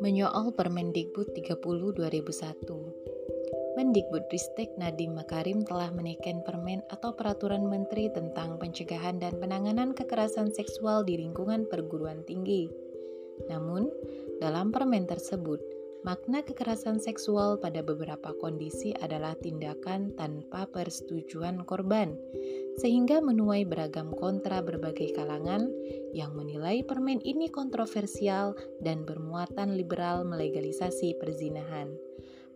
Menyoal Permendikbud 30 2001 Mendikbud-Ristek Nadiem Makarim telah menaikkan permen atau peraturan menteri tentang pencegahan dan penanganan kekerasan seksual di lingkungan perguruan tinggi. Namun, dalam permen tersebut, Makna kekerasan seksual pada beberapa kondisi adalah tindakan tanpa persetujuan korban, sehingga menuai beragam kontra berbagai kalangan yang menilai permen ini kontroversial dan bermuatan liberal melegalisasi perzinahan.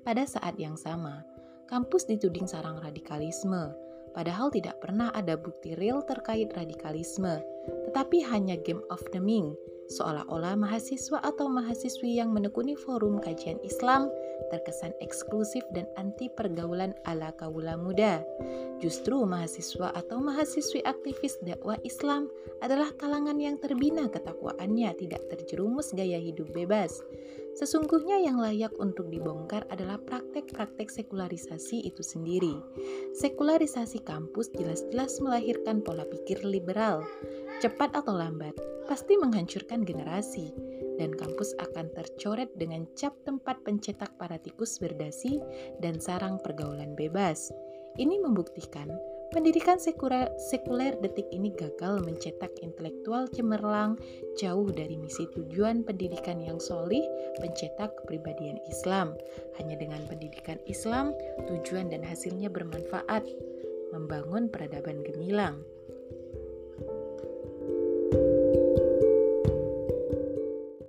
Pada saat yang sama, kampus dituding sarang radikalisme, padahal tidak pernah ada bukti real terkait radikalisme, tetapi hanya game of naming seolah-olah mahasiswa atau mahasiswi yang menekuni forum kajian Islam terkesan eksklusif dan anti pergaulan ala kaula muda. Justru mahasiswa atau mahasiswi aktivis dakwah Islam adalah kalangan yang terbina ketakwaannya tidak terjerumus gaya hidup bebas. Sesungguhnya yang layak untuk dibongkar adalah praktek-praktek sekularisasi itu sendiri. Sekularisasi kampus jelas-jelas melahirkan pola pikir liberal. Cepat atau lambat, pasti menghancurkan generasi, dan kampus akan tercoret dengan cap tempat pencetak para tikus berdasi dan sarang pergaulan bebas. Ini membuktikan Pendidikan sekuler, detik ini gagal mencetak intelektual cemerlang jauh dari misi tujuan pendidikan yang solih mencetak kepribadian Islam. Hanya dengan pendidikan Islam, tujuan dan hasilnya bermanfaat, membangun peradaban gemilang.